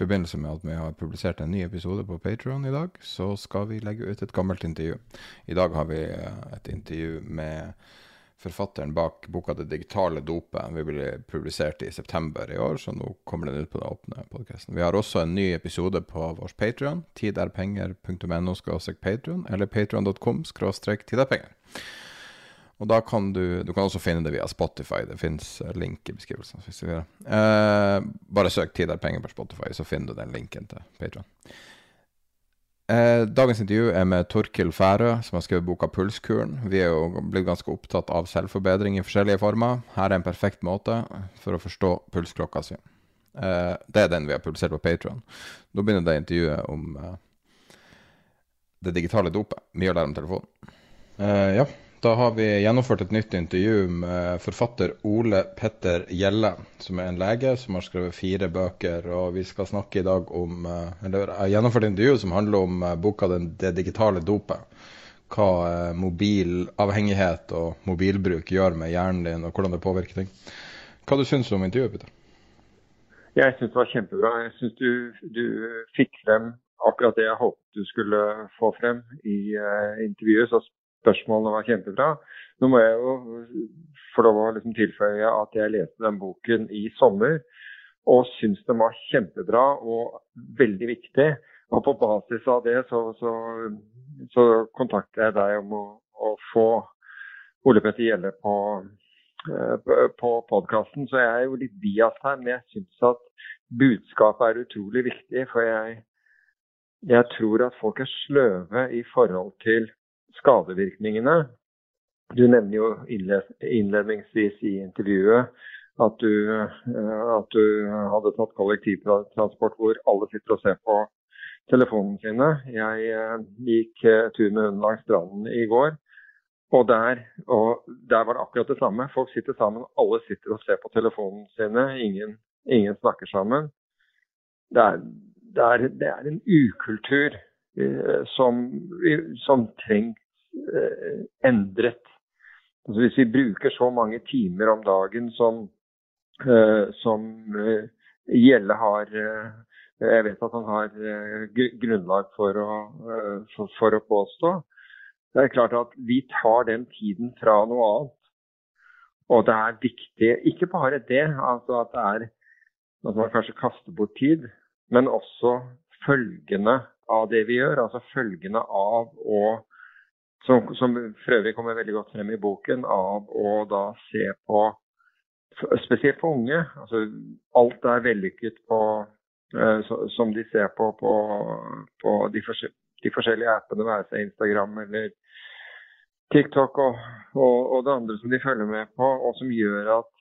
Forbindelse med at vi har publisert en ny episode på Patreon i dag, så skal vi legge ut et gammelt intervju. I dag har vi eh, et intervju med forfatteren bak boka 'Det digitale dopet'. Vi ble publisert i september i år, så nå kommer den ut på den åpne podkasten. Vi har også en ny episode på vår Patrion, tiderpenger.no patron, eller patron.com tiderpenger. Og da kan du Du kan også finne det via Spotify. Det fins link i beskrivelsen. Eh, bare søk 'Tid er penger' på Spotify, så finner du den linken til Patron. Eh, dagens intervju er med Torkil Færø, som har skrevet boka 'Pulskuren'. Vi er jo blitt ganske opptatt av selvforbedring i forskjellige former. Her er en perfekt måte for å forstå pulsklokka si. Eh, det er den vi har publisert på Patron. Nå begynner det intervjuet om eh, det digitale dopet. Mye å lære om telefonen. Eh, ja. Da har vi gjennomført et nytt intervju med forfatter Ole Petter Gjelle, som er en lege som har skrevet fire bøker. Og vi skal snakke i dag om eh, Eller har gjennomført et intervju som handler om eh, boka 'Det digitale dopet'. Hva eh, mobilavhengighet og mobilbruk gjør med hjernen din, og hvordan det påvirker ting. Hva du syns du om intervjuet? Peter? Jeg syns det var kjempebra. Jeg syns du, du, fikk frem akkurat det jeg håpet du skulle få frem i uh, intervjuet. Så spørsmålene var kjempebra. Nå må jeg jo få lov å liksom tilføye at jeg leste den boken i sommer og syns den var kjempebra og veldig viktig. Og på basis av det så, så, så kontakter jeg deg om å, å få Ole Petter Gjelle på, eh, på podkasten. Så jeg er jo litt bias her, men jeg syns at budskapet er utrolig viktig. For jeg, jeg tror at folk er sløve i forhold til skadevirkningene. Du nevner jo innledningsvis i intervjuet at du, eh, at du hadde tatt kollektivtransport hvor alle sitter og ser på telefonene sine. Jeg eh, gikk eh, tur med hunden langs stranden i går. Og der, og der, var det akkurat det samme. Folk sitter sammen, alle sitter og ser på telefonene sine. Ingen, ingen snakker sammen. Det er, det, er, det er, en ukultur som, som trengs Eh, endret. Altså hvis vi bruker så mange timer om dagen som, eh, som eh, Gjelle har Jeg vet at han har grunnlag for å, for, for å påstå. Det er klart at vi tar den tiden fra noe annet. Og det er viktig, ikke bare det, altså at det er at man kanskje kaster bort tid, men også følgene av det vi gjør. Altså følgene av å som, som for øvrig kommer veldig godt frem i boken, av å da se på Spesielt for unge. altså Alt er vellykket på, uh, som de ser på på, på de, forskjell, de, forskjellige appene, være seg Instagram eller TikTok og, og, og, det andre som de følger med på, og som gjør at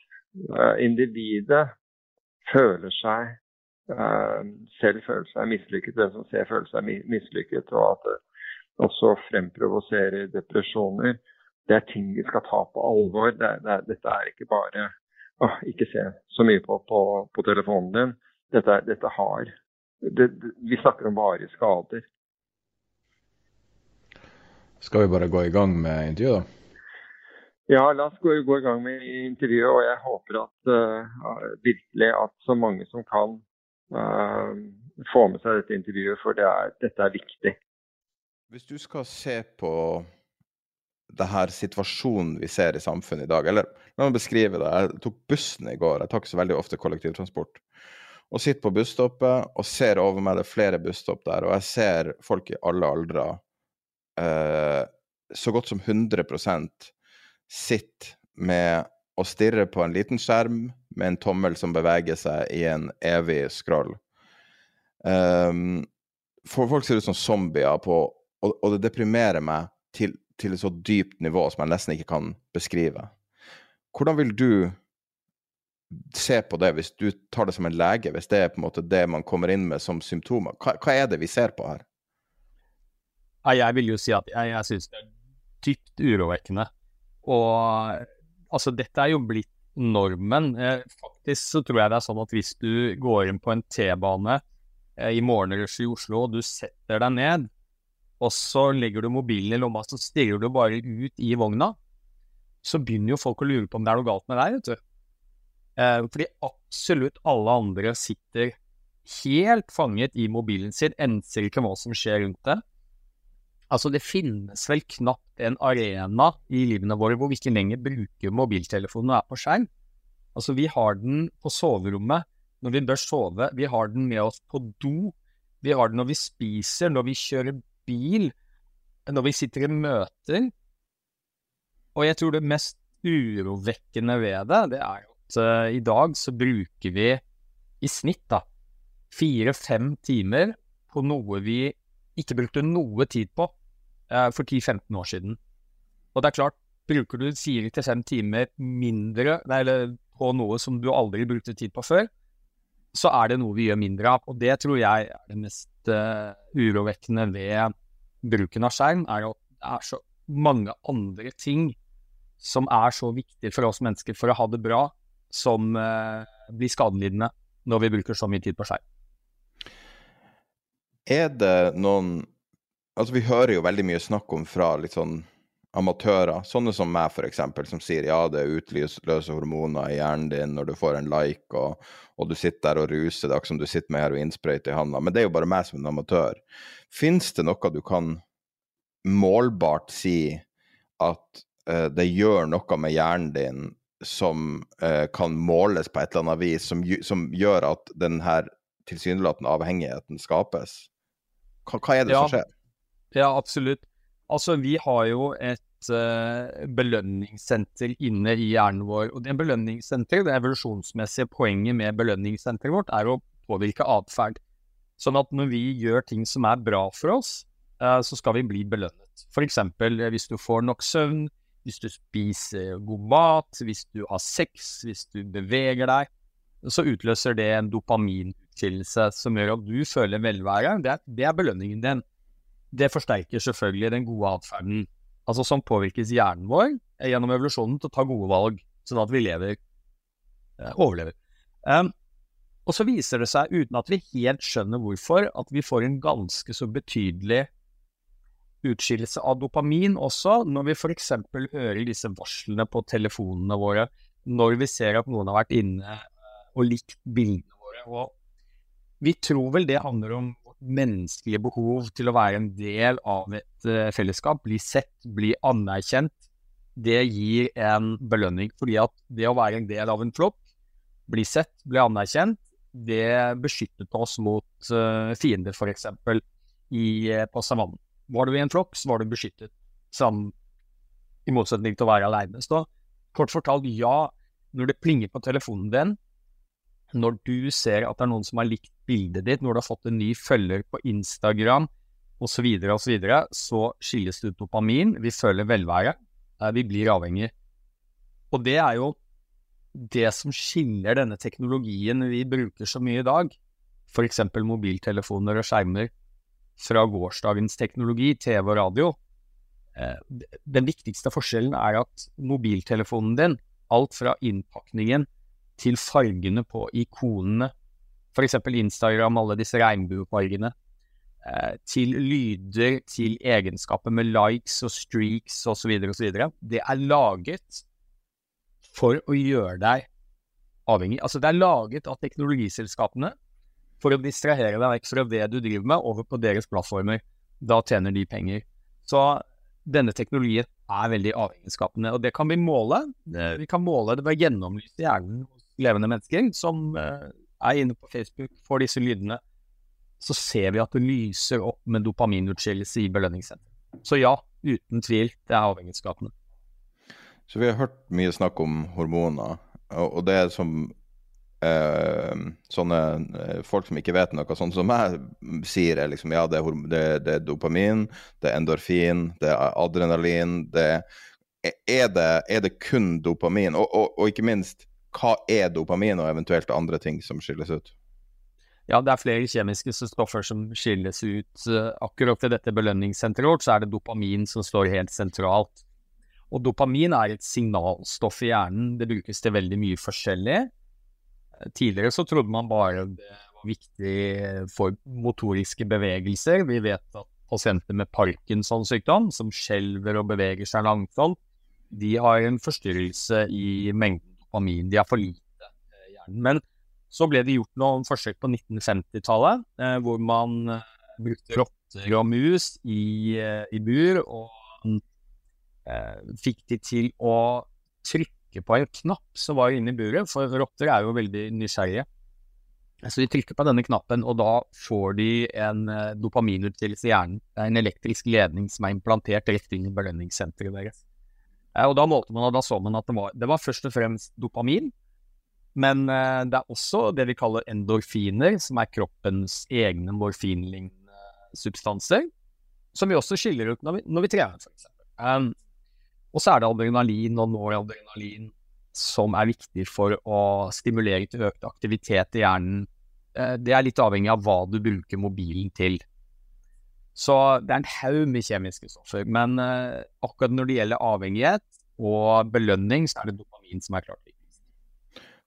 uh, individet føler seg uh, selv føler seg mislykket, den som ser føler seg mislykket. og at også fremprovoserer depresjoner. Det er ting vi skal ta på alvor. Det, det, dette er ikke bare å, ikke se så mye på, på, på telefonen din. Dette, dette har det, Vi snakker om varige skader. Skal vi bare gå i gang med intervjuet, da? Ja, la oss gå, gå, i gang med intervjuet. Og jeg håper at uh, virkelig at så mange som kan uh, få med seg dette intervjuet, for det er, dette er viktig. Hvis du skal se på det her situasjonen vi ser i samfunnet i dag, eller la meg beskrive det. Jeg tok bussen i går, jeg tar ikke så veldig ofte kollektivtransport. og sitter på busstoppet og ser over meg det er flere busstopp der, og jeg ser folk i alle aldre, eh, så godt som 100% sitter med å stirre på en liten skjerm med en tommel som beveger seg i en evig scroll. Um, for folk ser ut som zombier på og, og det deprimerer meg til, til, et så dypt nivå som jeg nesten ikke kan beskrive. Hvordan vil du se på det, hvis du tar det som en lege, hvis det er på en måte det man kommer inn med som symptomer? Hva, hva er det vi ser på her? Jeg vil jo si at jeg, jeg syns det er dypt urovekkende. Og altså, dette er jo blitt normen. Eh, faktisk så tror jeg det er sånn at hvis du går inn på en T-bane eh, i morgenrushet i Oslo, og du setter deg ned, og så legger du mobilen i lomma, så stirrer du bare ut i vogna, så begynner jo folk å lure på om det er noe galt med deg, vet du. Eh, fordi absolutt alle andre sitter helt fanget i mobilen sin, enser ikke hva som skjer rundt det. Altså, det finnes vel knapt en arena i livene våre hvor vi ikke lenger bruker mobiltelefonen og er på skjerm. Altså, vi har den på soverommet når vi bør sove, vi har den med oss på do, vi har den når vi spiser, når vi kjører bil, når vi sitter i møter. Og jeg tror det mest urovekkende ved det, det er at uh, i dag så bruker vi i snitt da fire-fem timer på noe vi ikke brukte noe tid på uh, for 10-15 år siden. Og det er klart, bruker du fire til fem timer mindre eller på noe som du aldri brukte tid på før, så er det noe vi gjør mindre av. Og det tror jeg er det mest uh, urovekkende ved bruken av skjerm, er at det er så mange andre ting som er så viktige for oss mennesker for å ha det bra, som uh, blir skadelidende når vi bruker så mye tid på skjerm. Er det noen Altså, vi hører jo veldig mye snakk om fra litt sånn amatører, sånne som meg f.eks., som sier ja, det er utløse hormoner i hjernen din når du får en like, og, og du sitter der og ruser, det er akkurat som du sitter med heroinsprøyte i handa. Men det er jo bare meg som en amatør. Fins det noe du kan målbart si at uh, det gjør noe med hjernen din som uh, kan måles på et eller annet vis, som, som gjør at den her tilsynelatende avhengigheten skapes? Hva, hva er det ja, som skjer? Ja, absolutt. Altså, vi har jo et uh, belønningssenter inne i hjernen vår. Og det belønningssenteret, det evolusjonsmessige poenget med belønningssenteret vårt, er å påvirke atferd. Sånn at når vi gjør ting som er bra for oss, uh, så skal vi bli belønnet. F.eks. hvis du får nok søvn, hvis du spiser god mat, hvis du har sex, hvis du beveger deg, så utløser det en dopaminutskillelse som gjør at du føler velvære. Det det er belønningen din. Det forsterker selvfølgelig den gode atferden, altså som påvirkes hjernen vår gjennom evolusjonen til å ta gode valg, sånn at vi lever, eh, overlever. Um, og så viser det seg, uten at vi helt skjønner hvorfor, at vi får en ganske så betydelig utskillelse av dopamin også, når vi f.eks. hører disse varslene på telefonene våre, når vi ser at noen har vært inne eh, og likt bildene våre. Og vi tror vel det handler om menneskelige behov til å være en del av et uh, fellesskap, bli sett, bli anerkjent. Det gir en belønning, fordi at det å være en del av en flokk, bli sett, bli anerkjent, det beskyttet oss mot uh, fiender, f.eks. Uh, på savannen. Var du i en flokk, så var du beskyttet, som, i motsetning til å være aleine. Så kort fortalt, ja, når det plinger på telefonen din, når du ser at det er noen som har likt bildet ditt, når du har fått en ny følger på Instagram osv., osv., så, videre, så skilles det ut dopamin, vi føler velvære, vi blir avhengig. Og det er jo det som skiller denne teknologien vi bruker så mye i dag, f.eks. mobiltelefoner og skjermer, fra gårsdagens teknologi, TV og radio, eh, den viktigste forskjellen er at mobiltelefonen din, alt fra innpakningen til fargene på ikonene, f.eks. Instagram, alle disse regnbuefargene, eh, til lyder, til egenskaper med likes og streaks osv., osv., det er laget for å gjøre deg avhengig. Altså, det er laget av teknologiselskapene for å distrahere deg vekk fra det du driver med, over på deres plattformer. Da tjener de penger. Så denne teknologien er veldig avhengighetsskapende, og det kan vi måle. Vi kan måle det ved å gjennomlyse hjernen levende mennesker som, eh, er inne på Facebook, får disse lydene, så ser vi at det lyser opp med dopaminutskillelse i belønningssenteret. Så ja, uten tvil, det er avhengighetsskapende. Så vi har hørt mye snakk om hormoner, og det er som eh, sånne eh, folk som ikke vet noe, sånn som jeg sier, er liksom ja, det er, det, det er dopamin, det er endorfin, det er adrenalin, det er det, er det kun dopamin? Og, og, og, ikke minst, hva er dopamin, og eventuelt andre ting som skilles ut? Ja, det er flere kjemiske stoffer som skilles ut. Akkurat ved dette belønningssenteret vårt, så er det dopamin som står helt sentralt. Og dopamin er et signalstoff i hjernen. Det brukes til veldig mye forskjellig. Tidligere så trodde man bare det var viktig for motoriske bevegelser. Vi vet at pasienter med Parkinsons sykdom, som skjelver og beveger seg langsomt, de har en forstyrrelse i mengden dopamin. De har for lite i hjernen. Men så ble det gjort noen forsøk på 1950-tallet, eh, hvor man eh, brukte rotter og mus i, eh, i bur, og eh, fikk de til å trykke på en knapp som var inne i buret, for rotter er jo veldig nysgjerrige. Så de trykker på denne knappen, og da får de en eh, dopaminutstillelse i hjernen. Det er en elektrisk ledning som er implantert rett inn i belønningssenteret deres. Eh, og da målte man, og da så man at det var, det var først og fremst dopamin, men uh, det er også det vi kaller endorfiner, som er kroppens egne morfinlignende substanser. Som vi også skiller ut når vi, når vi trener, f.eks. Um, og så er det adrenalin og noradrenalin som er viktig for å stimulere til økt aktivitet i hjernen. Uh, det er litt avhengig av hva du bruker mobilen til. Så det er en haug med kjemiske stoffer. Men uh, akkurat når det gjelder avhengighet og belønning, så er det dopamin som er klart viktigst.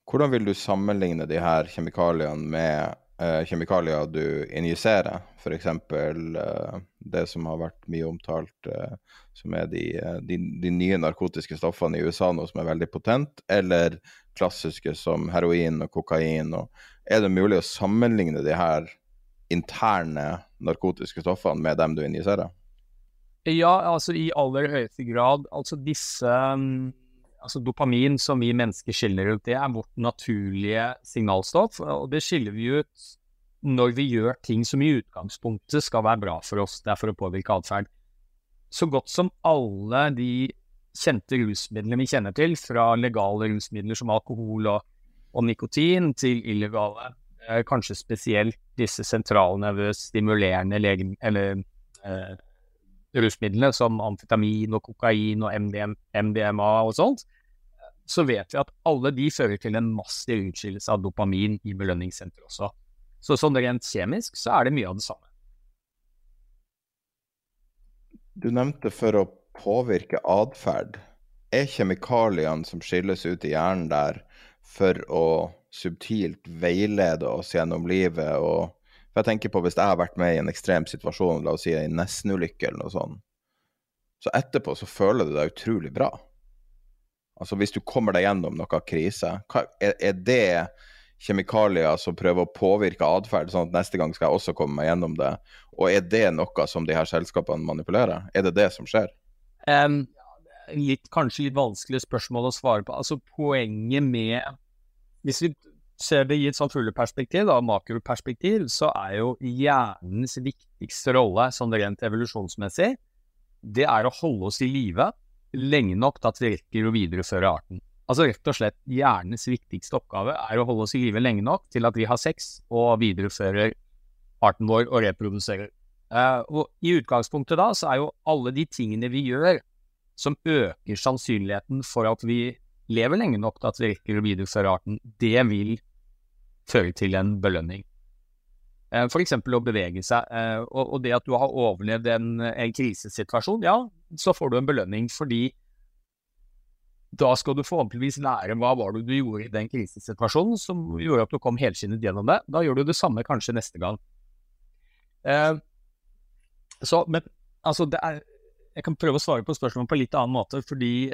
Hvordan vil du sammenligne de her kjemikaliene med uh, kjemikalier du injiserer? F.eks. Uh, eh, det som har vært mye omtalt, uh, som er de, de, de, nye narkotiske stoffene i USA nå som er veldig potent, eller klassiske som heroin og kokain. Og er det mulig å sammenligne de her interne narkotiske stoffene med dem du injiserer? Ja, altså i aller høyeste grad. Altså disse um altså Dopamin, som vi mennesker skiller ut, det er vårt naturlige signalstoff. Og det skiller vi ut når vi gjør ting som i utgangspunktet skal være bra for oss. Det er for å påvirke atferd. Så godt som alle de kjente rusmidlene vi kjenner til, fra legale rusmidler som alkohol og, og nikotin, til illegale, kanskje spesielt disse sentralnervøst stimulerende legen, eller, eh, rusmidlene som amfetamin og kokain og MDM, MDMA og sånt, så vet vi at alle de fører til en massiv utskillelse av dopamin i belønningssenteret også. Så sånn rent kjemisk så er det mye av det samme. Du nevnte for å påvirke atferd. Er kjemikaliene som skilles ut i hjernen der for å subtilt veilede oss gjennom livet og for jeg tenker på Hvis jeg har vært med i en ekstrem situasjon, la oss si en nestenulykke eller noe sånt, så etterpå så føler du deg utrolig bra. Altså Hvis du kommer deg gjennom noe krise, er det kjemikalier som prøver å påvirke atferd, sånn at neste gang skal jeg også komme meg gjennom det? Og er det noe som de her selskapene manipulerer? Er det det som skjer? Um, litt, kanskje litt vanskelig spørsmål å svare på. Altså Poenget med Hvis vi ser det i et sånt fugleperspektiv, da, makroperspektiv, så er jo hjernens viktigste rolle sånn rent evolusjonsmessig, det er å holde oss i live lenge nok til at vi rekker å videreføre arten. Altså rett og slett hjernens viktigste oppgave er å holde oss i live lenge nok til at vi har sex og viderefører arten vår og reproduserer. Uh, og I utgangspunktet da så er jo alle de tingene vi gjør som øker sannsynligheten for at vi lever lenge nok til at vi rekker å videreføre arten, det vil føre til en belønning. Uh, F.eks. å bevege seg. Og, og, det at du har overlevd en, en krisesituasjon, ja, så får du en belønning fordi da skal du forhåpentligvis lære hva var det du gjorde i den krisesituasjonen som gjorde at du kom helskinnet gjennom det. Da gjør du det samme kanskje neste gang. Eh, så, men altså, det er Jeg kan prøve å svare på spørsmålet på en litt annen måte, fordi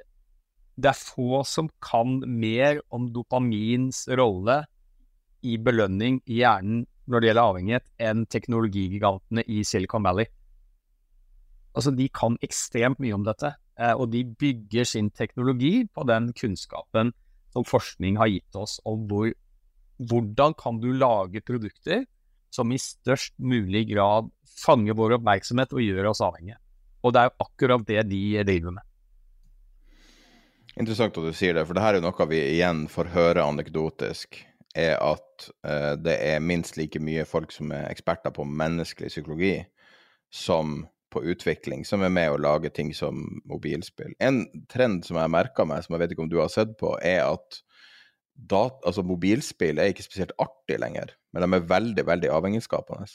det er få som kan mer om dopamins rolle i belønning i hjernen når det gjelder avhengighet, enn teknologigigantene i Silicon Valley. Altså, de kan ekstremt mye om dette, eh, og de bygger sin teknologi på den kunnskapen som forskning har gitt oss om hvor hvordan kan du lage produkter som i størst mulig grad fanger vår oppmerksomhet og gjør oss avhengige. Og det er jo akkurat det de driver med. Interessant at du sier det, for det her er jo noe vi igjen får høre anekdotisk. Er at eh, det er minst like mye folk som er eksperter på menneskelig psykologi, som på utvikling, som er med å lage ting som mobilspill. En trend som jeg har merka meg, som jeg vet ikke om du har sett på, er at dat, altså mobilspill er ikke spesielt artig lenger, men de er veldig, veldig avhengighetsskapende.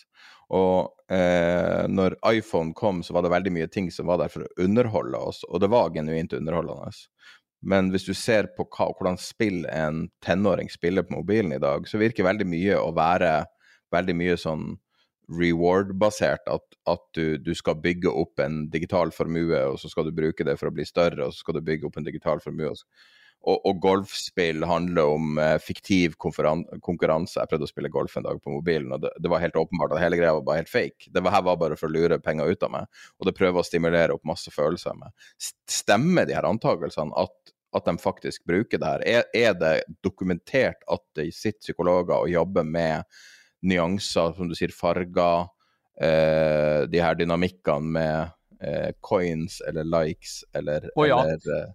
Og eh, når iPhone kom, så var det veldig mye ting som var der for å underholde oss, og det var genuint underholdende. Men hvis du ser på hva, hvordan spill en tenåring spiller på mobilen i dag, så virker veldig mye å være veldig mye sånn reward-basert. At, at du, du, skal bygge opp en digital formue, og så skal du bruke det for å bli større, og så skal du bygge opp en digital formue. Og, og, golfspill handler om eh, fiktiv konkurranse. Jeg prøvde å spille golf en dag på mobilen, og det, det var helt åpenbart at hele greia var bare helt fake. Det var, her var bare for å lure penger ut av meg, og det prøver å stimulere opp masse følelser med. Stemmer de her antakelsene at, at de faktisk bruker det her? Er, er det dokumentert at de sitter psykologer og jobber med nyanser, som du sier, farger, eh, de her dynamikkene med eh, coins eller likes eller, oh, ja. eller eh,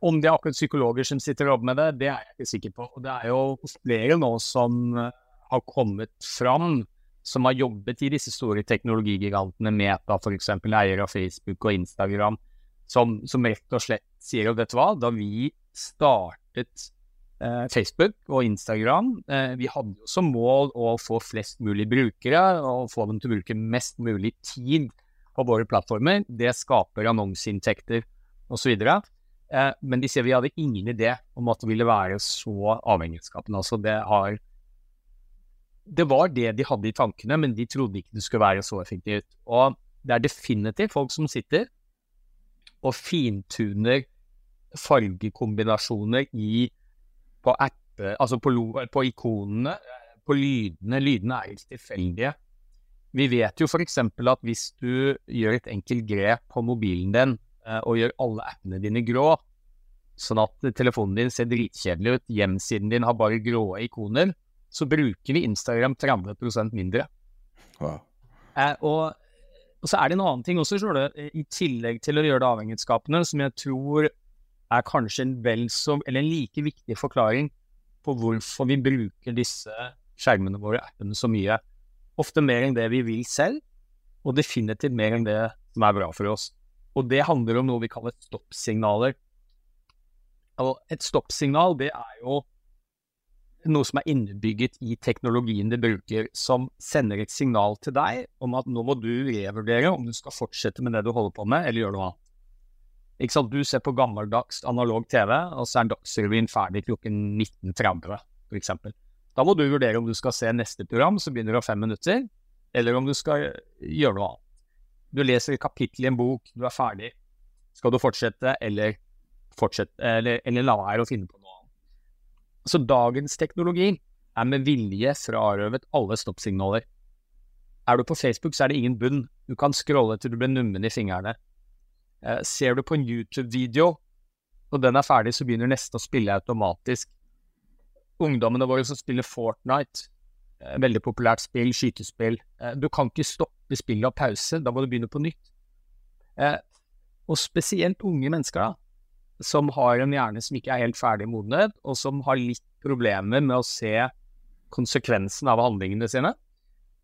om det er akkurat psykologer som sitter og jobber med det, det er jeg ikke sikker på. Og det er jo flere nå som eh, har kommet fram, som har jobbet i disse store teknologigigantene, Meta f.eks., eier av Facebook og Instagram, som, som, rett og slett sier at vet du hva, da vi startet eh, Facebook og Instagram, eh, vi hadde jo som mål å få flest mulig brukere og få dem til å bruke mest mulig tid på våre plattformer. Det skaper annonseinntekter osv. Eh, men de sier vi hadde ingen idé om at det ville være så avhengighetsskapende. Altså det Det var det de hadde i tankene, men de trodde ikke det skulle være så effektivt. Og det er definitivt folk som sitter og fintuner fargekombinasjoner i på apper, altså på, på ikonene, på lydene. Lydene er ikke tilfeldige. Vi vet jo f.eks. at hvis du gjør et enkelt grep på mobilen din, Eh, og gjør alle appene dine grå, sånn at telefonen din ser dritkjedelig ut, hjemsiden din har bare grå ikoner, så bruker vi Instagram 30% mindre. Wow. Eh, og, og, så er det en annen ting også, du, i tillegg til å gjøre det avhengighetsskapende, som jeg tror er kanskje en vel så, eller en like viktig forklaring på hvorfor vi bruker disse skjermene våre, appene, så mye. Ofte mer enn det vi vil selv, og definitivt mer enn det som er bra for oss. Og det handler om noe vi kaller stoppsignaler. Altså, et stoppsignal det er jo noe som er innebygget i teknologien du bruker, som sender et signal til deg om at nå må du revurdere om du skal fortsette med det du holder på med, eller gjøre noe annet. Ikke sant? Du ser på gammeldags analog TV, og så er Dagsrevyen ferdig klokken 19.30, f.eks. Da må du vurdere om du skal se neste program, som begynner om fem minutter, eller om du skal gjøre noe annet. Du leser et kapittel i en bok, du er ferdig. Skal du fortsette, eller, fortsette, eller, eller la være å finne på? Så dagens teknologi er med vilje frarøvet alle stoppsignaler. Er du på Facebook, så er det ingen bunn. Du kan scrolle til du blir nummen i fingrene. Eh, ser du på en YouTube-video, og den er ferdig, så begynner neste å spille automatisk. Ungdommene våre som spiller Fortnite, eh, veldig populært spill, skytespill. Eh, du kan ikke stoppe spillet og pause, da må du begynne på nytt. Eh, og spesielt unge mennesker, da, som har en hjerne som ikke er helt ferdig modnet, og som har litt problemer med å se konsekvensen av handlingene sine,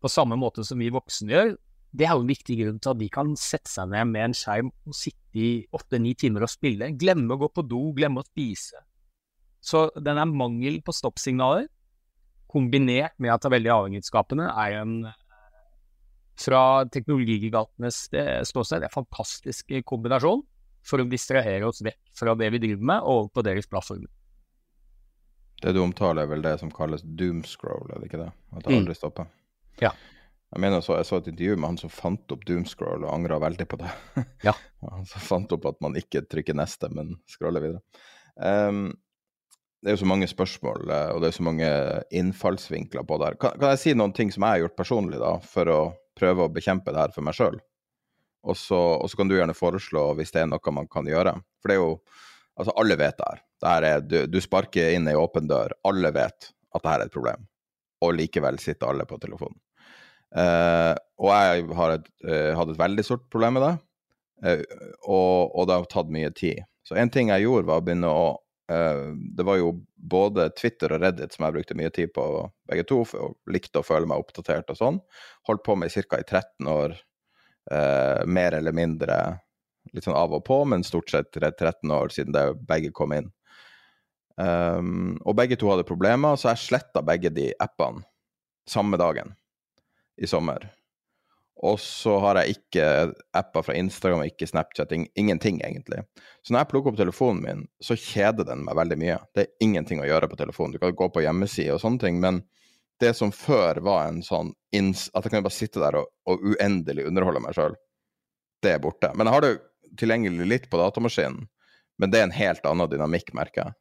på samme måte som vi voksne gjør, det er jo en viktig grunn til at de kan sette seg ned med en skjerm og sitte i åtte-ni timer og spille. Glemme å gå på do, glemme å spise. Så den er mangel på stoppsignaler, kombinert med at det er veldig avhengighetsskapende, er en fra teknologigigantenes ståsted en fantastisk kombinasjon for å distrahere oss vekk fra det vi driver med, og over på deres plattformer. Det du omtaler, er vel det som kalles doomscroll, er det ikke det? At det mm. aldri stopper? Ja. Jeg mener så, jeg så et intervju med han som fant opp doomscroll, og angra veldig på det. ja. Han som fant opp at man ikke trykker neste, men scroller videre. Um, det er jo så mange spørsmål, eh, og det er så mange innfallsvinkler på det her. Kan, kan, jeg si noen ting som jeg har gjort personlig, da, for å prøve å bekjempe det her for meg sjøl. Og, og, så kan du gjerne foreslå hvis det er noe man kan gjøre. For det er jo Altså, alle vet det her. Det her er, du, du sparker inn ei åpen dør. Alle vet at dette er et problem, og likevel sitter alle på telefonen. Uh, og jeg har et, uh, hadde et veldig stort problem med det, uh, og, og, det har tatt mye tid. Så en ting jeg gjorde, var å begynne å Det var jo både Twitter og Reddit som jeg brukte mye tid på, begge to, jeg likte å føle meg oppdatert og sånn. Holdt på med ca. i 13 år, mer eller mindre litt sånn av og på, men stort sett 13 år siden det begge kom inn. Um, og begge to hadde problemer, så jeg sletta begge de appene samme dagen i sommer. Og så har jeg ikke apper fra Instagram, ikke Snapchat, ingenting egentlig. Så når jeg plukker opp telefonen min, så kjeder den meg veldig mye. Det er ingenting å gjøre på telefonen. Du kan gå på hjemmeside og sånne ting, men det som før var en sånn at jeg kan bare sitte der og, og uendelig underholde meg sjøl, det er borte. Men jeg har det tilgjengelig litt på datamaskinen, men det er en helt annen dynamikk, merker jeg.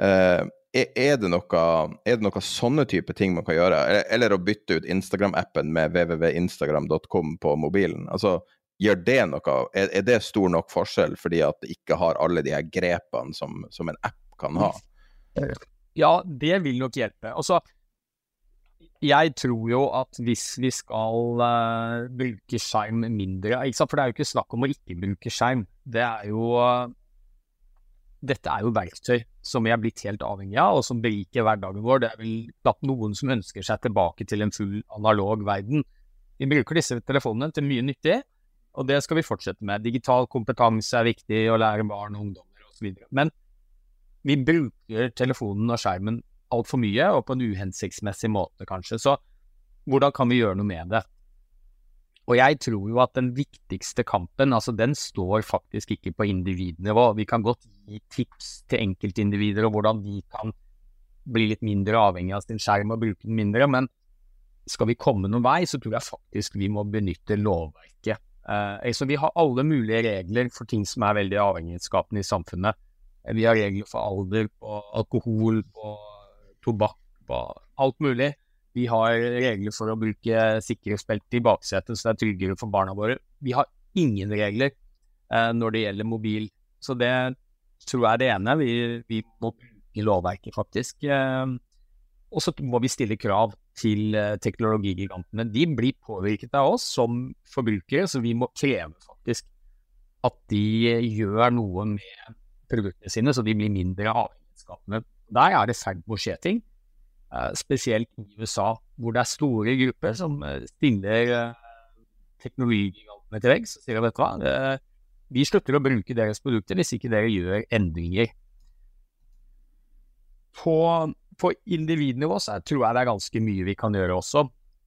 Uh, er det, noe, er det noe sånne type ting man kan gjøre? Eller, eller å bytte ut Instagram-appen med www.instagram.com på mobilen? Altså, gjør det noe? Er, er, det stor nok forskjell fordi at det ikke har alle de her grepene som, som en app kan ha? Ja, det vil nok hjelpe. Altså, jeg tror jo at hvis vi skal uh, bruke skjerm mindre For det er jo ikke snakk om å ikke bruke skjerm. Det er jo uh, dette er jo verktøy som vi er blitt helt avhengig av, og som beriker hverdagen vår. Det er vel knapt noen som ønsker seg tilbake til en full analog verden. Vi bruker disse telefonene til mye nyttig, og det skal vi fortsette med. Digital kompetanse er viktig, å lære barn og ungdommer osv. Men vi bruker telefonen og skjermen altfor mye, og på en uhensiktsmessig måte, kanskje. Så hvordan kan vi gjøre noe med det? Og jeg tror jo at den viktigste kampen, altså den står faktisk ikke på individnivå. Vi kan godt gi tips til enkeltindivider og hvordan de kan bli litt mindre avhengig av sin skjerm og bruke den mindre, men skal vi komme noen vei, så tror jeg faktisk vi må benytte lovverket. Eh, så vi har alle mulige regler for ting som er veldig avhengighetsskapende i samfunnet. Vi har regler for alder, på alkohol, på tobakk, alt mulig. Vi har regler for å bruke sikkerhetsbelte i baksetet, så det er tryggere for barna våre. Vi har ingen regler eh, når det gjelder mobil. Så det tror jeg er det ene. Vi, vi må bruke lovverket, faktisk. Eh, og så må vi stille krav til eh, teknologigigantene. De blir påvirket av oss som forbrukere, så vi må kreve faktisk at de gjør noe med produktene sine, så de blir mindre avhengighetsskapende. Der er det ferd med å skje ting. Eh, spesielt i USA, hvor det er store grupper som eh, stiller eh, teknologigigantene til veggs og sier vet du hva, vi slutter å bruke deres produkter hvis ikke dere gjør endringer. På, på individnivå så tror jeg det er ganske mye vi kan gjøre også.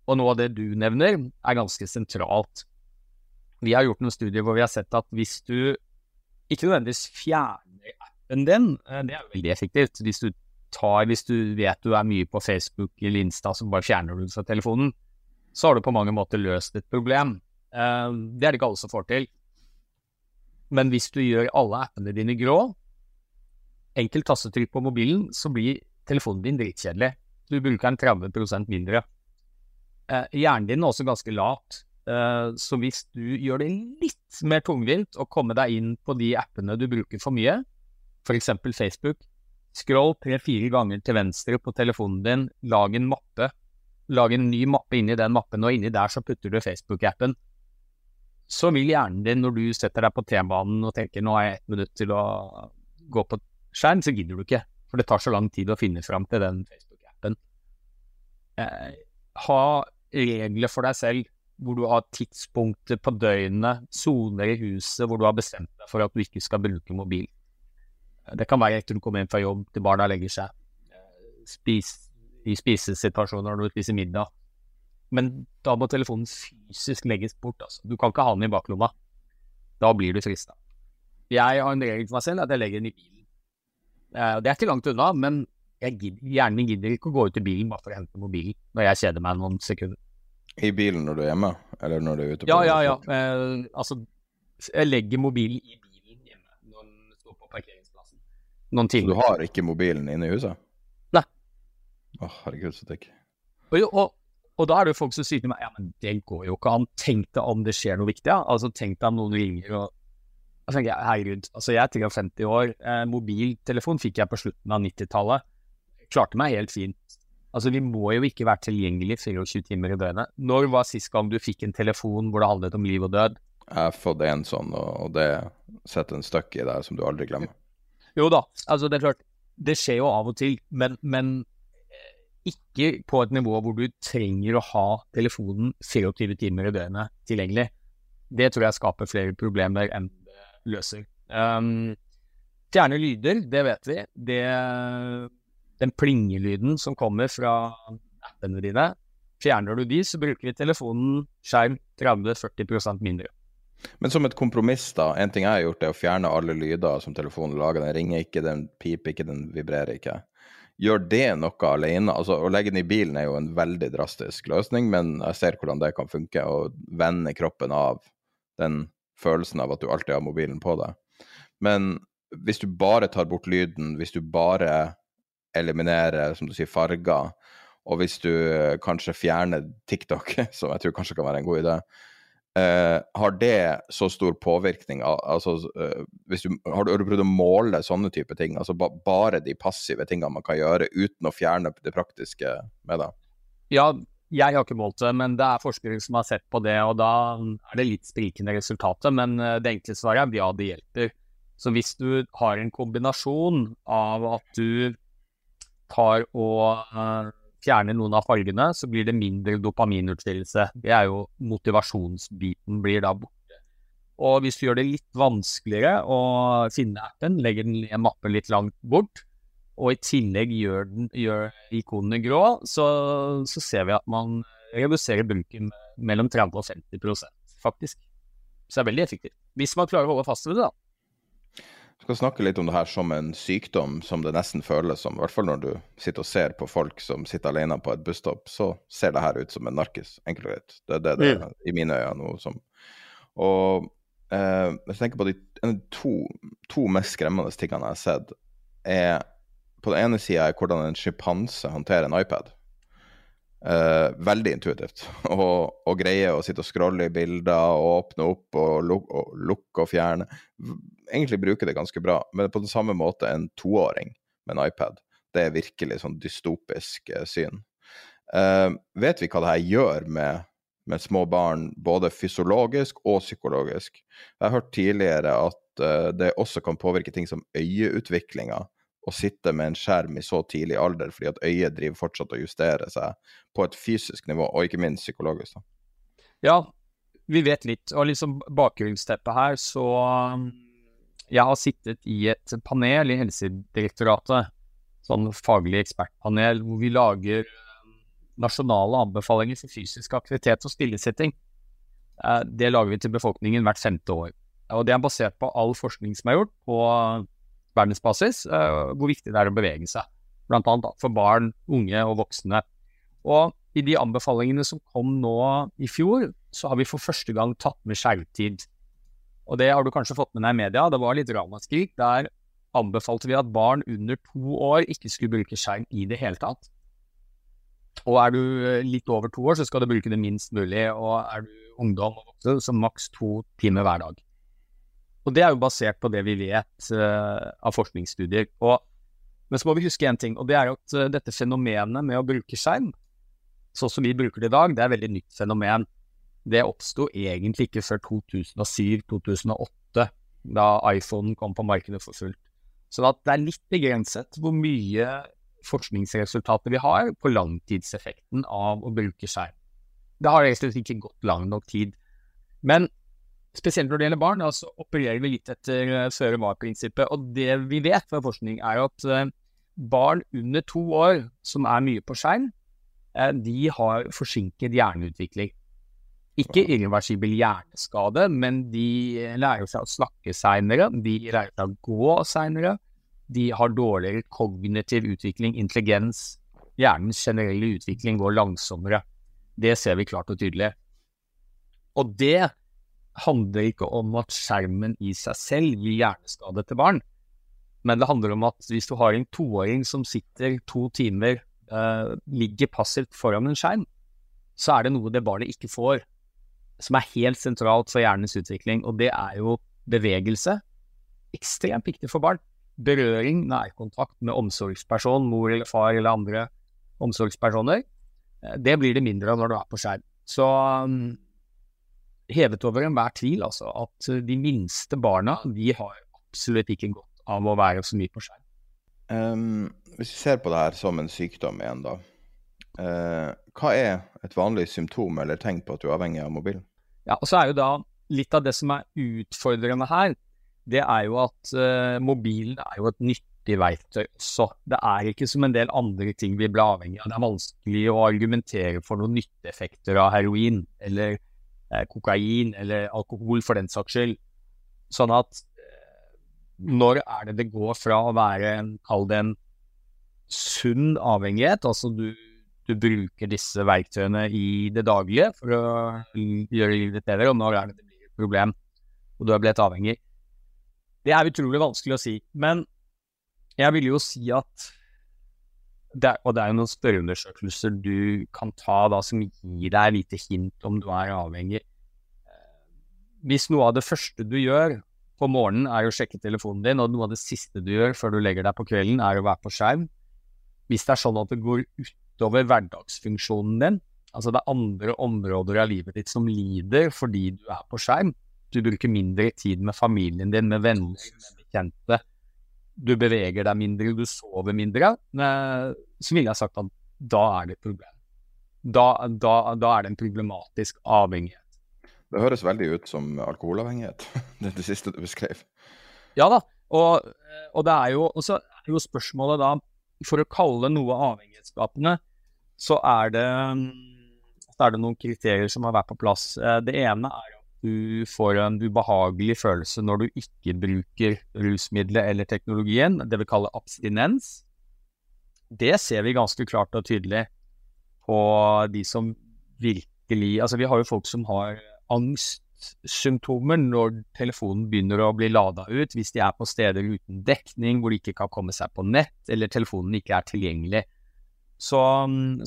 Og noe av det du nevner, er ganske sentralt. Vi har gjort noen studier hvor vi har sett at hvis du ikke nødvendigvis fjerner appen din, det er veldig effektivt. Hvis du tar hvis du vet du er mye på Facebook eller Insta, så bare fjerner du fra telefonen, så har du på mange måter løst et problem. Uh, det er det ikke alle som får til. Men hvis du gjør alle appene dine grå, enkelt tastetrykk på mobilen, så blir telefonen din dritkjedelig. Du bruker den 30% mindre. Uh, hjernen din er også ganske lat. Så hvis du gjør det litt mer tungvint å komme deg inn på de appene du bruker for mye, f.eks. Facebook, Scroll tre-fire ganger til venstre på telefonen din, lag en mappe. Lag en ny mappe inni den mappen, og inni der så putter du Facebook-appen. Så vil hjernen din, når du setter deg på T-banen og tenker nå har jeg ett minutt til å gå på skjerm, så gidder du ikke. For det tar så lang tid å finne fram til den Facebook-appen. Eh, ha regler for deg selv hvor du har tidspunkter på døgnet, soner i huset hvor du har bestemt deg for at du ikke skal bruke mobil. Det kan være etter du kommer hjem fra jobb til barna legger seg, spis, i spisesituasjoner når du spiser middag. Men da må telefonen fysisk legges bort. Altså. Du kan ikke ha den i baklomma. Da blir du frista. Jeg har en regel for meg selv at jeg legger den i bilen. Eh, det er ikke langt unna, men gidder, hjernen min gidder ikke å gå ut i bilen bare for å hente mobilen når jeg kjeder meg noen sekunder. I bilen når du er hjemme, eller når du er ute på Ja, ja, ja. Eh, altså, jeg legger mobilen i bilen hjemme når den står på parkering noen timer. Så du har ikke mobilen inne i huset? Nei. Å, herregud, så digg. Og, og, og, da er det jo folk som sier til meg ja, men det går jo ikke an. Tenk deg om det skjer noe viktig. Ja. Altså, Tenk deg om noen ringer og Da tenker jeg herregud, altså jeg er 53 år. Eh, mobiltelefon fikk jeg på slutten av 90-tallet. Klarte meg helt fint. Altså, vi må jo ikke være tilgjengelig 24 timer i døgnet. Når var sist gang du fikk en telefon hvor det handlet om liv og død? Jeg har fått en sånn, og det setter en støkk i deg som du aldri glemmer. Jo da, altså det er klart, det skjer jo av og til, men, men eh, ikke på et nivå hvor du trenger å ha telefonen 24 timer i døgnet tilgjengelig. Det tror jeg skaper flere problemer enn det løser. Um, fjerne lyder, det vet vi. Det, den plingelyden som kommer fra appene dine, fjerner du de, så bruker vi telefonen skjerm 30-40% mindre. Men som et kompromiss, da. En ting jeg har gjort, er å fjerne alle lyder som telefonen lager. Den ringer ikke, den piper ikke, den vibrerer ikke. Gjør det noe alene? Altså, Å legge den i bilen er jo en veldig drastisk løsning, men jeg ser hvordan det kan funke. Å vende kroppen av den følelsen av at du alltid har mobilen på deg. Men hvis du bare tar bort lyden, hvis du bare eliminerer, som du sier, farger, og hvis du kanskje fjerner TikTok, som jeg tror kanskje kan være en god idé, Uh, har det så stor påvirkning? Altså, uh, du, har, du, har, du, prøvd å måle sånne type ting? Altså ba, bare de passive tingene man kan gjøre uten å fjerne det praktiske med det? Ja, jeg har ikke målt det, men det er forskere som har sett på det, og da er det litt sprikende resultatet. Men uh, det enkle svaret er ja, det hjelper. Så hvis du har en kombinasjon av at du tar og fjerner noen av fargene, så blir det mindre dopaminutskillelse. Det er jo motivasjonsbiten blir da borte. Og hvis du gjør det litt vanskeligere å finne appen, legger den i en litt langt bort, og i tillegg gjør, den, gjør ikonene grå, så, så, ser vi at man reduserer bruken mellom 30 og 50 faktisk. Så det er veldig effektivt. Hvis man klarer å holde fast ved det, da. Vi skal snakke litt om det her som en sykdom, som det nesten føles som. I hvert fall når du sitter og ser på folk som sitter alene på et busstopp, så ser det her ut som en narkis, enkelt og greit. Det er det det mm. i mine øyne noe som Og eh, jeg tenker på de to, to mest skremmende tingene jeg har sett, er på den ene sida hvordan en sjimpanse håndterer en iPad. Uh, veldig intuitivt. Å greie å sitte og scrolle i bilder og åpne opp og, luk og lukke og fjerne. Egentlig bruker det ganske bra, men på den samme måte en toåring med en iPad. Det er virkelig sånn dystopisk uh, syn. Uh, vet vi hva det her gjør med, med, små barn, både fysiologisk og psykologisk? Jeg har hørt tidligere at det også kan påvirke ting som øyeutviklinga å sitte med en skjerm i så tidlig alder, fordi at øyet driver fortsatt og justerer seg på et fysisk nivå, og ikke minst psykologisk. Da. Ja, vi vet litt. Og liksom bakgrunnsteppet her, så um, Jeg har sittet i et panel i Helsedirektoratet, sånn faglig ekspertpanel, hvor vi lager um, nasjonale anbefalinger for fysisk aktivitet og stillesetting. Eh, det lager vi til befolkningen hvert femte år. Og det er basert på all forskning som er gjort på verdensbasis uh, hvor viktig det er å bevege seg. Blant annet for barn, unge og voksne. Og i de anbefalingene som kom nå i fjor, så har vi for første gang tatt med skjermtid. Og det har du kanskje fått med deg i media, det var litt ramaskrik. Der anbefalte vi at barn under to år ikke skulle bruke skjerm i det hele tatt. Og er du eh, litt over to år, så skal du bruke det minst mulig. Og er du ungdom og voksen, så maks to timer hver dag. Og det er jo basert på det vi vet uh, av forskningsstudier. Og, men så må vi huske én ting, og det er at uh, dette fenomenet med å bruke skjerm, sånn som vi bruker det i dag, det er et veldig nytt fenomen. Det oppsto egentlig ikke før 2007-2008, da iPhonen kom på markedet for fullt. Så det er litt begrenset hvor mye forskningsresultater vi har på langtidseffekten av å bruke skjerm. Det har slett ikke gått lang nok tid. Men spesielt når det gjelder barn, så altså opererer vi litt etter uh, føre var-prinsippet. Og det vi vet fra forskning, er at uh, barn under to år som er mye på skjerm, uh, de har forsinket hjerneutvikling. Ikke irreversibel hjerneskade, men de lærer seg å snakke seinere, de lærer seg å gå seinere, de har dårligere kognitiv utvikling, intelligens. Hjernens generelle utvikling går langsommere. Det ser vi klart og tydelig. Og det handler ikke om at skjermen i seg selv gir hjerneskade til barn, men det handler om at hvis du har en toåring som sitter to timer, eh, ligger passivt foran en skjerm, så er det noe det barnet ikke får, som er helt sentralt for hjernens utvikling, og det er jo bevegelse. Ekstremt viktig for barn. Berøring, nærkontakt med omsorgsperson, mor eller far eller andre. omsorgspersoner. Eh, det blir det mindre av når du er på skjerm. Så um, hevet over enhver tvil altså, at de minste barna de har absolutt ikke godt av å være så mye på skjerm. Um, hvis vi ser på det her som en sykdom igjen, da. Uh, hva er et vanlig symptom eller tegn på at du er avhengig av mobilen? Ja, og så er jo da litt av det som er utfordrende her, det er jo at uh, mobilen er jo et nyttig verktøy også. Det er ikke som en del andre ting vi blir avhengig av. Det er vanskelig å argumentere for noen nytteeffekter av heroin eller kokain eller alkohol for den saks skyld. Sånn at når er det det går fra å være en, kall det en sunn avhengighet, altså du, du, bruker disse verktøyene i det daglige for å gjøre livet ditt bedre, og når er det det blir et problem, og du er blitt avhengig. Det er utrolig vanskelig å si, men jeg vil jo si at det er, og det er jo noen spørreundersøkelser du kan ta da, som gir deg lite hint om du er avhengig. Hvis noe av det første du gjør på morgenen er å sjekke telefonen din, og noe av det siste du gjør før du legger deg på kvelden, er å være på skjerm. Hvis det er sånn at det går utover hverdagsfunksjonen din, altså det er andre områder av livet ditt som lider fordi du er på skjerm, du bruker mindre tid med familien din, med venner, med bekjente, du beveger deg mindre, du sover mindre, eh, så ville jeg sagt at da er det et problem. Da, da, da er det en problematisk avhengighet. Det høres veldig ut som alkoholavhengighet, det, det siste du beskrev. Ja da, og, og det er jo, er jo spørsmålet da For å kalle noe avhengighetsskapende, så er det, så er det noen kriterier som har vært på plass. Eh, det ene er at du får en ubehagelig følelse når du ikke bruker rusmiddelet eller teknologien, det vi kaller abstinens. Det ser vi ganske klart og tydelig på de som virkelig Altså, vi har jo folk som har angstsymptomer når telefonen begynner å bli lada ut, hvis de er på steder uten dekning, hvor de ikke kan komme seg på nett, eller telefonen ikke er tilgjengelig. Så,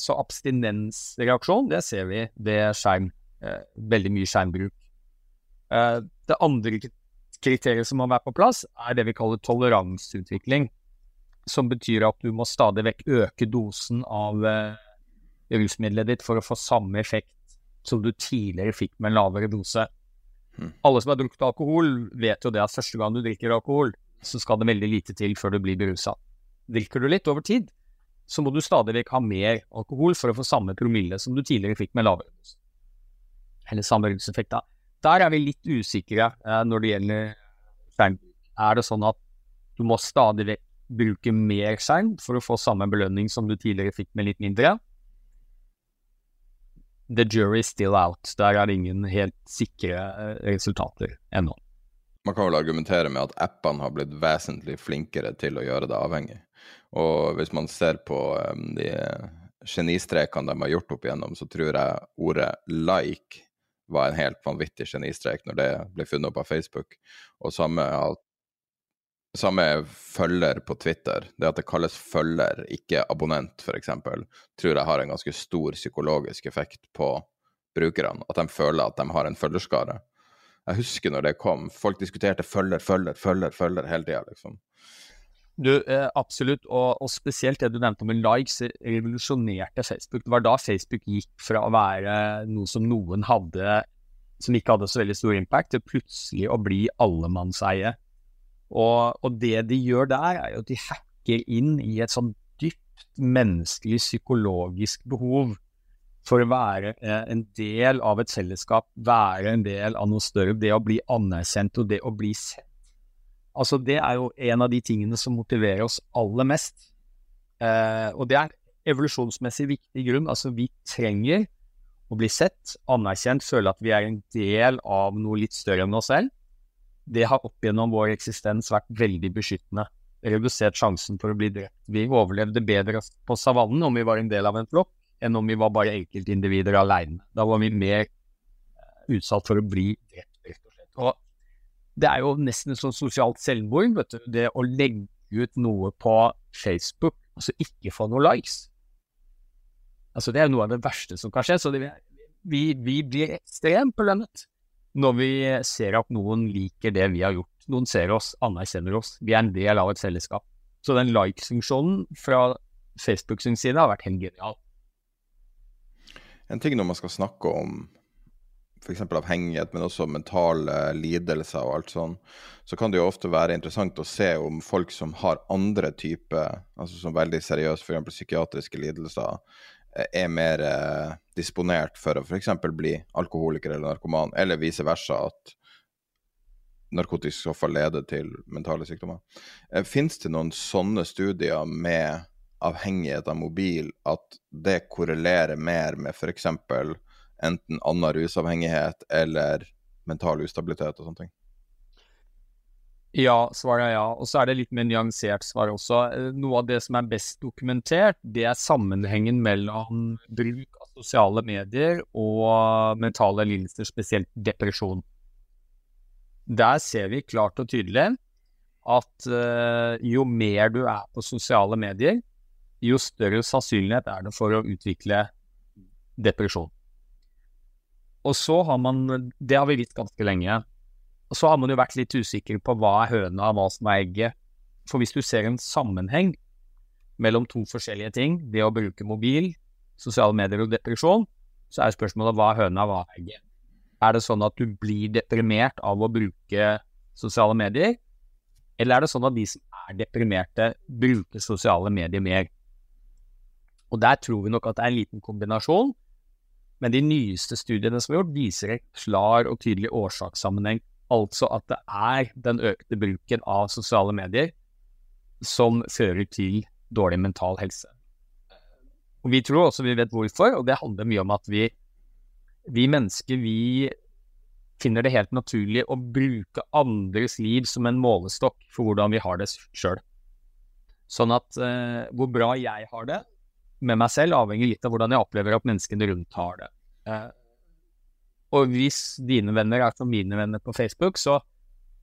så abstinensreaksjon, det ser vi ved skjerm. Eh, veldig mye skjermbruk. Eh, det andre kriteriet som må være på plass, er det vi kaller toleranseutvikling. Som betyr at du må stadig vekk øke dosen av eh, rusmiddelet ditt for å få samme effekt som du tidligere fikk med en lavere dose. Mm. Alle som har drukket alkohol, vet jo det at første gang du drikker alkohol, så skal det veldig lite til før du blir berusa. Drikker du litt over tid, så må du stadig vekk ha mer alkohol for å få samme promille som du tidligere fikk med lavere dose. Eller samme ruseffekt, da. Der er vi litt usikre eh, når det gjelder skjermbruk. Er det sånn at du må stadig vekk bruke mer skjerm for å få samme belønning som du tidligere fikk med litt mindre? the jury is still out. Der er det ingen helt sikre eh, resultater ennå. Man kan vel argumentere med at appene har blitt vesentlig flinkere til å gjøre det avhengig. Og hvis man ser på um, de genistrekene de har gjort opp igjennom, så tror jeg ordet 'like' var en helt vanvittig genistrek når det ble funnet opp av Facebook. Og samme at samme følger på Twitter, det at det kalles følger, ikke abonnent f.eks., tror jeg har en ganske stor psykologisk effekt på brukerne. At de føler at de har en følgerskare. Jeg husker når det kom, folk diskuterte følger, følger, følger, følger hele tida, liksom. Du, eh, absolutt, og, og, spesielt det du nevnte med likes, revolusjonerte Facebook. Det var da Facebook gikk fra å være noe som noen hadde som ikke hadde så veldig stor impact, til plutselig å bli allemannseie. Og, og, det de gjør der, er jo at de hacker inn i et sånn dypt menneskelig psykologisk behov for å være eh, en del av et fellesskap, være en del av noe større. Det å bli anerkjent og det å bli sett. Altså, det er jo en av de tingene som motiverer oss aller mest. Eh, og det er evolusjonsmessig viktig grunn. Altså, vi trenger å bli sett, anerkjent, føle at vi er en del av noe litt større enn oss selv det har opp gjennom vår eksistens vært veldig beskyttende. Redusert sjansen for å bli drept. Vi overlevde bedre på savannen om vi var en del av en flokk, enn om vi var bare enkeltindivider alene. Da var vi mer eh, utsatt for å bli drept, rett og slett. Og det er jo nesten et sånt sosialt selvmord, vet du. Det å legge ut noe på Facebook, og så ikke få noen likes. Altså, det er noe av det verste som kan skje. Så det, vi, vi blir ekstremt belønnet når vi ser at noen liker det vi har gjort. Noen ser oss, anerkjenner oss. Vi er en del av et fellesskap. Så den like-funksjonen fra Facebook sin side har vært helt genial. En ting når man skal snakke om f.eks. avhengighet, men også mentale lidelser og alt sånn, så kan det jo ofte være interessant å se om folk som har andre typer, altså som veldig seriøse f.eks. psykiatriske lidelser, er mer eh, disponert for å f.eks. bli alkoholiker eller narkoman, eller vice versa, at narkotiske stoffer leder til mentale sykdommer. Eh, Fins det noen sånne studier med avhengighet av mobil, at det korrelerer mer med f.eks enten annen rusavhengighet eller mental ustabilitet og sånne ting? Ja, svaret er ja. Og så er det litt mer nyansert svar også. Eh, noe av det som er best dokumentert, det er sammenhengen mellom bruk av sosiale medier og mentale lidelser, spesielt depresjon. Der ser vi klart og tydelig at uh, jo mer du er på sosiale medier, jo større sannsynlighet er det for å utvikle depresjon. Og så har man Det har vi visst ganske lenge. Og så har man jo vært litt usikker på hva er høna, hva som er egget. For hvis du ser en sammenheng mellom to forskjellige ting, det å bruke mobil, sosiale medier og depresjon, så er spørsmålet hva er høna, hva er egget. Er det sånn at du blir deprimert av å bruke sosiale medier, eller er det sånn at de som er deprimerte, bruker sosiale medier mer? Og der tror vi nok at det er en liten kombinasjon. Men de nyeste studiene som er gjort, viser en klar og tydelig årsakssammenheng. Altså at det er den økte bruken av sosiale medier som fører til dårlig mental helse. Og Vi tror også vi vet hvorfor, og det handler mye om at vi, vi mennesker vi finner det helt naturlig å bruke andres liv som en målestokk for hvordan vi har det sjøl. Sånn at eh, hvor bra jeg har det, med meg selv avhenger litt av hvordan jeg opplever at menneskene rundt har det. Eh, og hvis dine venner er som mine venner på Facebook, så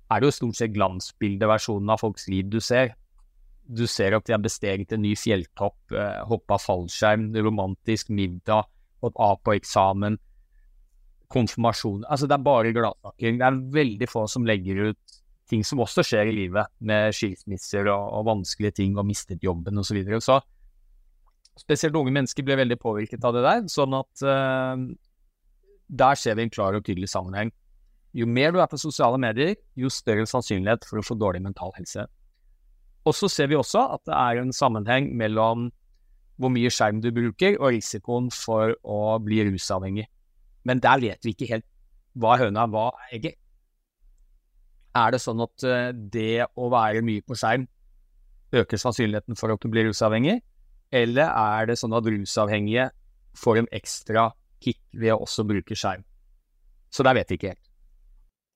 er det jo stort sett glansbildeversjonen av folks liv du ser. Du ser at de har besteget en ny fjelltopp, eh, hoppa fallskjerm, romantisk middag, fått A på eksamen, konfirmasjon Altså, det er bare gladsnakking. Det er veldig få som legger ut ting som også skjer i livet, med skilsmisser og, og vanskelige ting og mistet jobben osv. Så, videre. så spesielt unge mennesker ble veldig påvirket av det der. Sånn at uh, der ser vi en klar og tydelig sammenheng. Jo mer du er på sosiale medier, jo større sannsynlighet for å få dårlig mental helse. Og så ser vi også at det er en sammenheng mellom hvor mye skjerm du bruker, og risikoen for å bli rusavhengig. Men der vet vi ikke helt hva høna hva er. Er det sånn at uh, det å være mye på skjerm øker sannsynligheten for at du blir rusavhengig? Eller er det sånn at rusavhengige får en ekstra kick ved å også bruke skjerm? Så der vet vi ikke helt.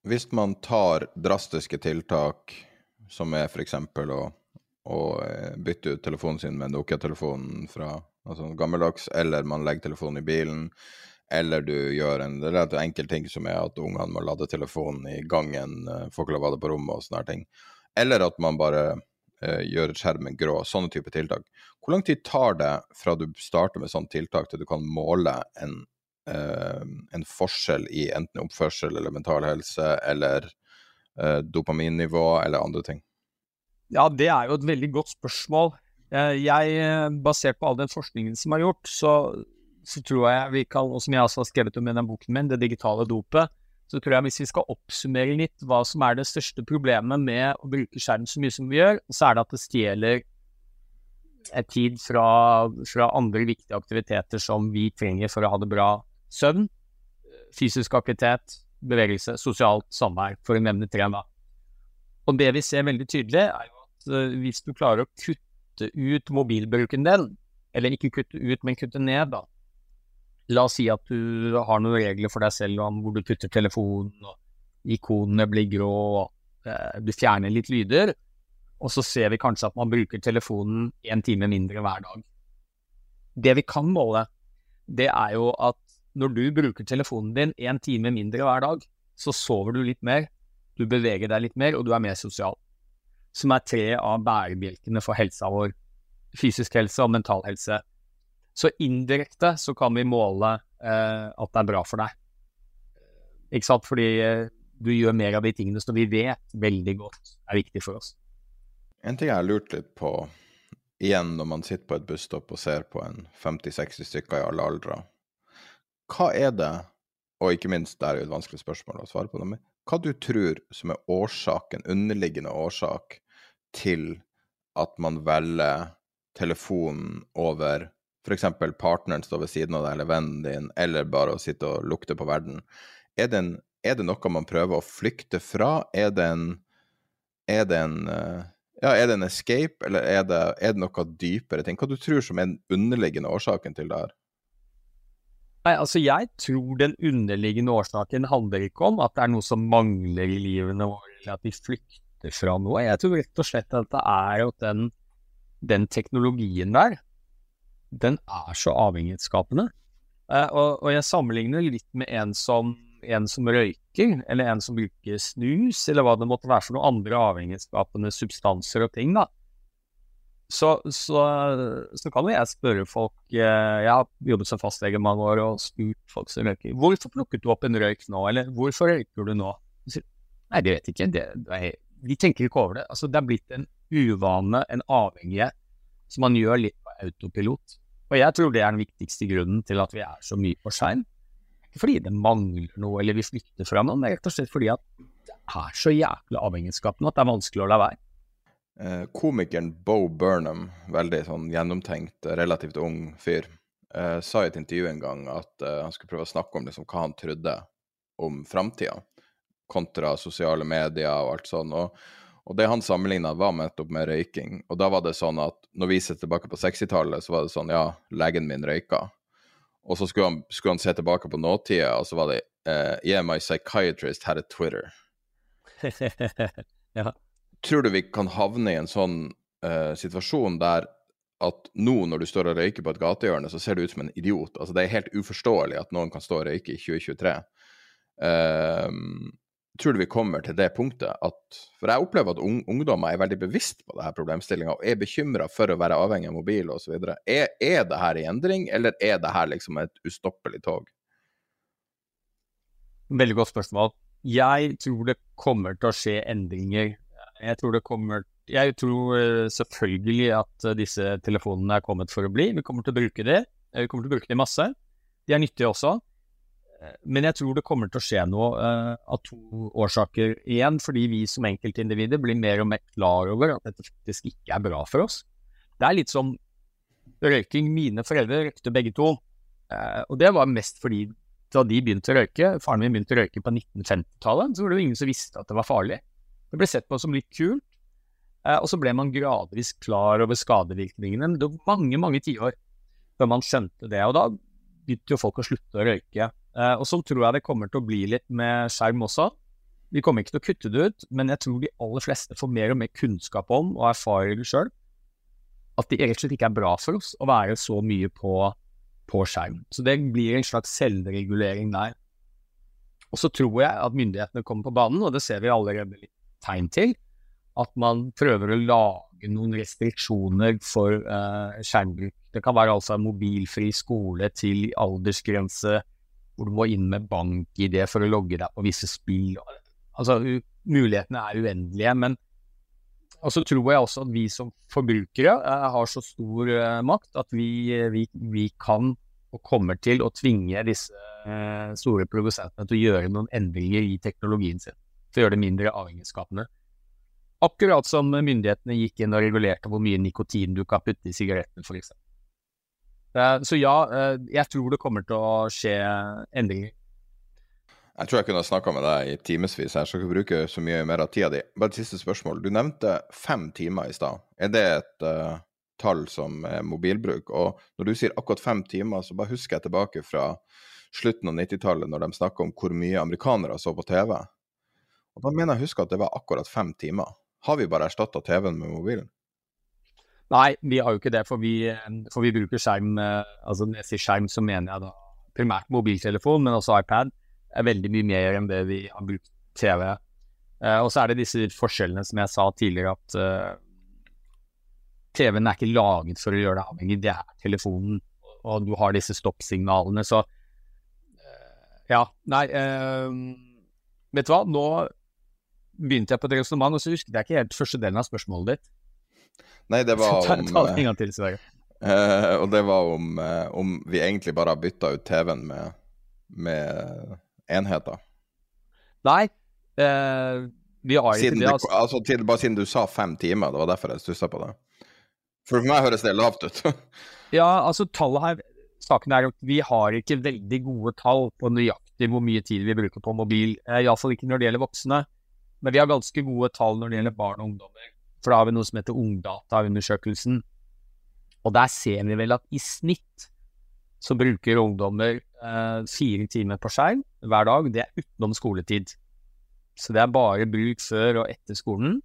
Hvis man tar drastiske tiltak, som er f.eks. Å, å eh, bytte ut telefonen sin med Nokia-telefonen fra altså gammeldags, eller man legger telefonen i bilen, eller du gjør en relativt enkel ting som er at ungene må lade telefonen i gangen, eh, får ikke det på rommet og sånne ting. Eller at man bare eh, gjør skjermen grå. Sånne type tiltak. Hvor lang tid tar det fra du starter med sånne tiltak til du kan måle en, en forskjell i enten oppførsel eller mental helse eller eh, dopaminnivå eller andre ting? Ja, det er jo et veldig godt spørsmål. Eh, jeg, eh, basert på all den forskningen som er gjort, så, så tror jeg vi kan, og som jeg også har skrevet om i den boken min, Det digitale dopet, så tror jeg hvis vi skal oppsummere litt hva som er det største problemet med å bruke skjerm så mye som vi gjør, så er det at det stjeler tid fra, fra, andre viktige aktiviteter som vi trenger for å ha det bra. Søvn, fysisk aktivitet, bevegelse, sosialt samvær, for å nevne tre. Da. Og det vi ser veldig tydelig, er jo at uh, hvis du klarer å kutte ut mobilbruken din, eller ikke kutte ut, men kutte ned, da. La oss si at du har noen regler for deg selv om hvor du putter telefonen, og ikonene blir grå, og uh, du fjerner litt lyder og så ser vi kanskje at man bruker telefonen en time mindre hver dag. Det vi kan måle, det er jo at når du bruker telefonen din en time mindre hver dag, så sover du litt mer, du beveger deg litt mer, og du er mer sosial. Som er tre av bærebjelkene for helsa vår. Fysisk helse og mental helse. Så indirekte så kan vi måle eh, at det er bra for deg. Ikke sant? Fordi eh, du gjør mer av de tingene som vi vet veldig godt er viktig for oss. En ting jeg har lurt litt på igjen når man sitter på et busstopp og ser på en 50-60 stykker i alle aldre, hva er det, og ikke minst, det er jo et vanskelig spørsmål å svare på men hva du tror som er årsaken, underliggende årsak, til at man velger telefonen over f.eks. partneren står ved siden av deg, eller vennen din, eller bare å sitte og lukte på verden. Er det, en, er det noe man prøver å flykte fra? Er det en, er det en eh, ja, er det en escape, eller er det, er det noe dypere ting? Hva du tror som er den underliggende årsaken til det her? Nei, altså Jeg tror den underliggende årsaken handler ikke om at det er noe som mangler i livene våre, eller at vi flykter fra noe. Jeg tror rett og slett at det er at den, den teknologien der, den er så avhengighetsskapende. Eh, og, og, jeg sammenligner litt med en som, en som, røyker, eller en som bruker snus, eller hva det måtte være for noen andre avhengighetsskapende substanser og ting. da. Så, så, så kan jo jeg spørre folk eh, Jeg har jobbet som fastlege mange år og spurt folk som røyker hvorfor plukket du opp en røyk nå, eller hvorfor røyker du nå? Nei, det vet ikke. Det, det de tenker ikke over det. Altså, det er blitt en uvane, en avhengighet, som man gjør litt på autopilot. Og jeg tror det er den viktigste grunnen til at vi er så mye på skjerm. Ikke fordi det mangler noe eller vi flytter fra noe, men rett og slett fordi at det er så jækla avhengighetsskapende at det er vanskelig å la være. Eh, komikeren Bo Burnham, veldig sånn gjennomtenkt, relativt ung fyr, eh, sa i et intervju en gang at eh, han skulle prøve å snakke om liksom, hva han trodde om framtida, kontra sosiale medier og alt sånn. Og og det han sammenligna, var nettopp med røyking. Og da var det sånn at når vi ser tilbake på 60-tallet, så var det sånn ja, legen min røyka. Og så skulle han, skulle han se tilbake på nåtida, og så var det eh, Yeah, my psychiatrist had a Twitter. ja. Tror du vi kan havne i en sånn uh, situasjon der at nå når du står og røyker på et gatehjørne, så ser du ut som en idiot. Altså Det er helt uforståelig at noen kan stå og røyke i 2023. Uh, ehm, tror du vi kommer til det punktet at For jeg opplever at ungdommer er veldig bevisst på denne problemstillinga og er bekymra for å være avhengig av mobil osv. Er, er det her i endring, eller er det her liksom et ustoppelig tog? Veldig godt spørsmål. Jeg tror det kommer til å skje endringer. Jeg tror det kommer Jeg tror eh, selvfølgelig at eh, disse telefonene er kommet for å bli. Vi kommer til å bruke det. Vi kommer til å bruke det masse. De er nyttige også. Men jeg tror det kommer til å skje noe uh, av to årsaker. Igjen fordi vi som enkeltindivider blir mer og mer klar over at dette faktisk ikke er bra for oss. Det er litt som røyking. Mine foreldre røykte begge to. Uh, og det var mest fordi da de begynte å røyke, faren min begynte å røyke på 1950-tallet, så var det jo ingen som visste at det var farlig. Det ble sett på som litt kult. Uh, og så ble man gradvis klar over skadevirkningene. Det var mange, mange tiår før man skjønte det. Og da begynte jo folk å slutte å røyke. Uh, og sånn tror jeg det kommer til å bli litt med skjerm også. Vi kommer ikke til å kutte det ut, men jeg tror de aller fleste får mer og mer kunnskap om og erfarer sjøl. At det rett og slett ikke er bra for oss å være så mye på, på skjerm. Så det blir en slags selvregulering der. Og så tror jeg at myndighetene kommer på banen, og det ser vi allerede litt tegn til. At man prøver å lage noen restriksjoner for uh, skjermbruk. Det kan være altså en mobilfri skole til aldersgrense hvor du må inn med bank-ID for å logge deg på visse spill. Altså, mulighetene er uendelige. Men så tror jeg også at vi som forbrukere eh, har så stor eh, makt at vi, vi, vi, kan og kommer til å tvinge disse eh, store produsentene til å gjøre noen endringer i teknologien sin. For å gjøre det mindre avhengighetsskapende. Akkurat som myndighetene gikk inn og regulerte hvor mye nikotin du kan putte i sigarettene, f.eks. Eh, så ja, eh, jeg tror det kommer til å skje endringer. Jeg tror jeg kunne ha snakka med deg i timevis, jeg skal bruke så mye mer av tida di. Bare et siste spørsmål. Du nevnte fem timer i stad. Er det et uh, tall som er mobilbruk? Og når du sier akkurat fem timer, så bare husker jeg tilbake fra slutten av 90-tallet, når de snakka om hvor mye amerikanere så på TV. Og da mener jeg å huske at det var akkurat fem timer. Har vi bare erstatta TV-en med mobilen? Nei, vi har jo ikke det, for vi, for vi bruker skjerm eh, altså Når jeg sier skjerm, så mener jeg da primært mobiltelefon, men også iPad. er veldig mye mer enn det vi har brukt TV. Uh, og så er det disse forskjellene som jeg sa tidligere, at uh, TV-en er ikke laget for å gjøre deg avhengig, det er telefonen. Og du har disse stoppsignalene, så Ja, nei Vet du hva, nå begynte jeg på et resonnement, og så husket jeg ikke helt første delen av spørsmålet ditt. Nei, det var om ta ta en gang til, Sverre. eh, Og det var om, uh, om vi egentlig bare har bytta ut TV-en med, med enheter. Nei, Uh, vi har ikke Siden det. Altså. altså, til, bare siden du sa fem timer, det var derfor jeg stussa på det. For for meg høres det lavt ut. Ja, altså tallet her Saken er at vi har ikke veldig gode tall på nøyaktig hvor mye tid vi bruker på mobil. Eh, Iallfall ikke når det gjelder voksne. Men vi har ganske gode tall når det gjelder barn og ungdommer. For da har vi noe som heter Ungdata-undersøkelsen. Og der ser vi vel at i snitt så bruker ungdommer eh, fire timer på skjerm hver dag. Det er utenom skoletid. Så det er bare bruk før og etter skolen.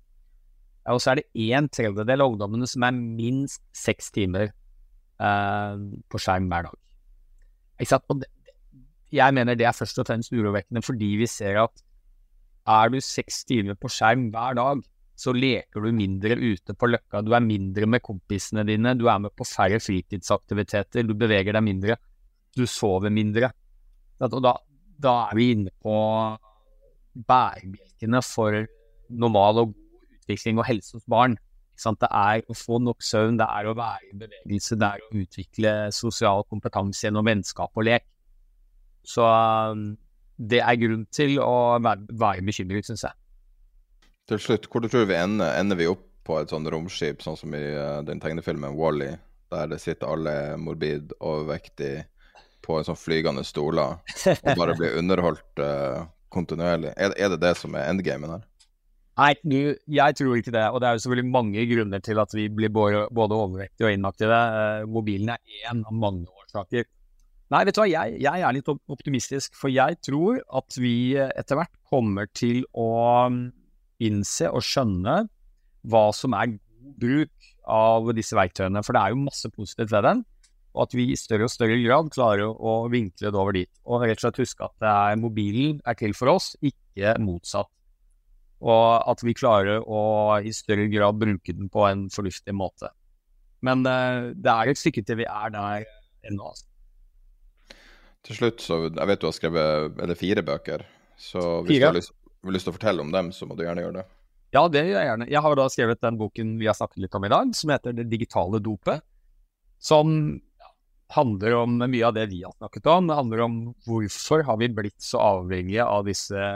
Og så er det en tredjedel av ungdommene som er minst seks timer eh, på skjerm hver dag. Ikke sant? Og det, jeg mener det er først og fremst urovekkende fordi vi ser at er du seks timer på skjerm hver dag, så leker du mindre ute på løkka, du er mindre med kompisene dine, du er med på færre fritidsaktiviteter, du beveger deg mindre, du sover mindre. Og da, da er vi inne på bærebjelkene for normal og god utvikling og helse hos barn. Det er å få nok søvn, det er å være i bevegelse, det er å utvikle sosial kompetanse gjennom vennskap og lek. Så det er grunn til å være, bekymret, syns jeg. Til slutt, hvor du tror vi ender? Ender vi opp på et sånn romskip, sånn som i eh, den tegnefilmen Wall-E, der det sitter alle morbid overvektig på en sånn flygende stoler og bare blir underholdt uh, kontinuerlig? Er, er det det som er endgamen her? Nei, jeg tror ikke det. Og det er jo selvfølgelig mange grunner til at vi blir både, både overvektige og inaktive. Uh, mobilen er én av mange årsaker. Nei, vet du hva, jeg, jeg er litt optimistisk. For jeg tror at vi eh, etter hvert kommer til å mm, innse og skjønne hva som er god bruk av disse verktøyene. For det er jo masse positivt ved den. Og at vi i større og større grad klarer å vinkle det over dit. Og rett og slett huske at er, mobilen er til for oss, ikke motsatt. Og at vi klarer å i større grad bruke den på en fornuftig måte. Men eh, det er et stykke til vi er der ennå. Altså. Til slutt, så Jeg vet du har skrevet er det fire bøker, så hvis Fire. du har lyst, lyst til å fortelle om dem, så må du gjerne gjøre det. Ja, det gjør jeg gjerne. Jeg har da skrevet den boken vi har snakket litt om i dag, som heter Det digitale dopet. Som handler om mye av det vi har snakket om. Det handler om hvorfor har vi blitt så avhengige av disse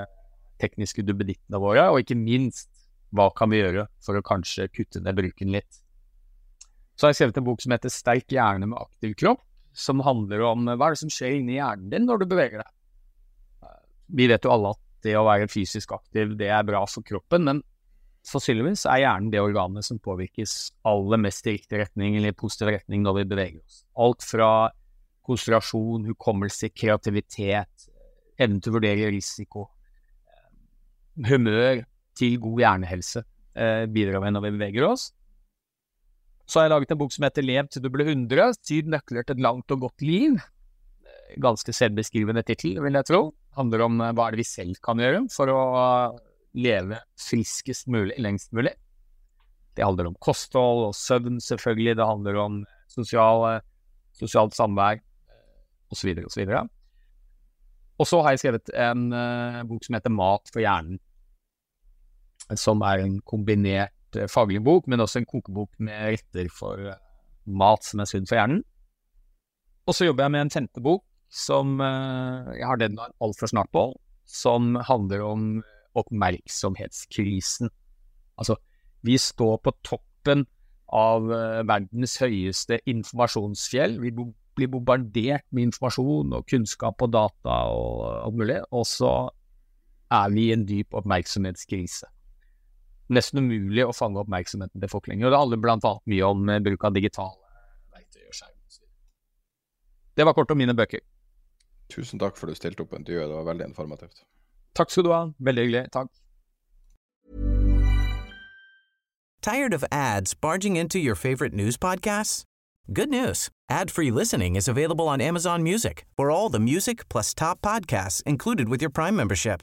tekniske duppedittene våre, og ikke minst hva kan vi gjøre for å kanskje kutte ned bruken litt. Så har jeg skrevet en bok som heter Sterk hjerne med aktiv kropp, som handler om hva er det som skjer inni hjernen din når du beveger deg. Vi vet jo alle at det å være fysisk aktiv, det er bra for kroppen, men sannsynligvis er hjernen det organet som påvirkes aller mest i riktig retning, eller i positiv retning, når vi beveger oss. Alt fra konsentrasjon, hukommelse, kreativitet, evnen til å vurdere risiko, eh, humør til god hjernehelse eh, bidrar med når vi beveger oss. Så har jeg laget en bok som heter Lev til du blir 100, syv nøkler til et langt og godt liv. Eh, Ganske selvbeskrivende tittel, vil jeg tro. Handler om eh, hva er det vi selv kan gjøre for å eh, leve friskest mulig, lengst mulig. Det handler om kosthold og søvn, selvfølgelig. Det handler om sosial, sosialt samvær osv. osv. Og så har jeg skrevet en eh, bok som heter Mat for hjernen. Som er en kombinert eh, faglig bok, men også en kokebok med retter for eh, mat som er sunn for hjernen. Og så jobber jeg med en femte bok som eh, jeg har deadline altfor snart på, som handler om oppmerksomhetskrisen. Altså, vi står på toppen av verdens høyeste informasjonsfjell. Vi blir bombardert med informasjon og kunnskap og data og alt mulig, og så er vi i en dyp oppmerksomhetskrise. Nesten umulig å fange oppmerksomheten til folk lenger. Og det handler blant annet mye om eh, bruk av digitale verktøy og skjerm. Det var kort om mine bøker. Tusen takk for at du stilte opp på intervjuet, det var veldig informativt. Takk skal du ha. Veldig hyggelig. Takk. Tired of ads barging into your favorite news podcasts? Good news. Ad-free listening is available on Amazon Music for all the music plus top podcasts included with your Prime membership.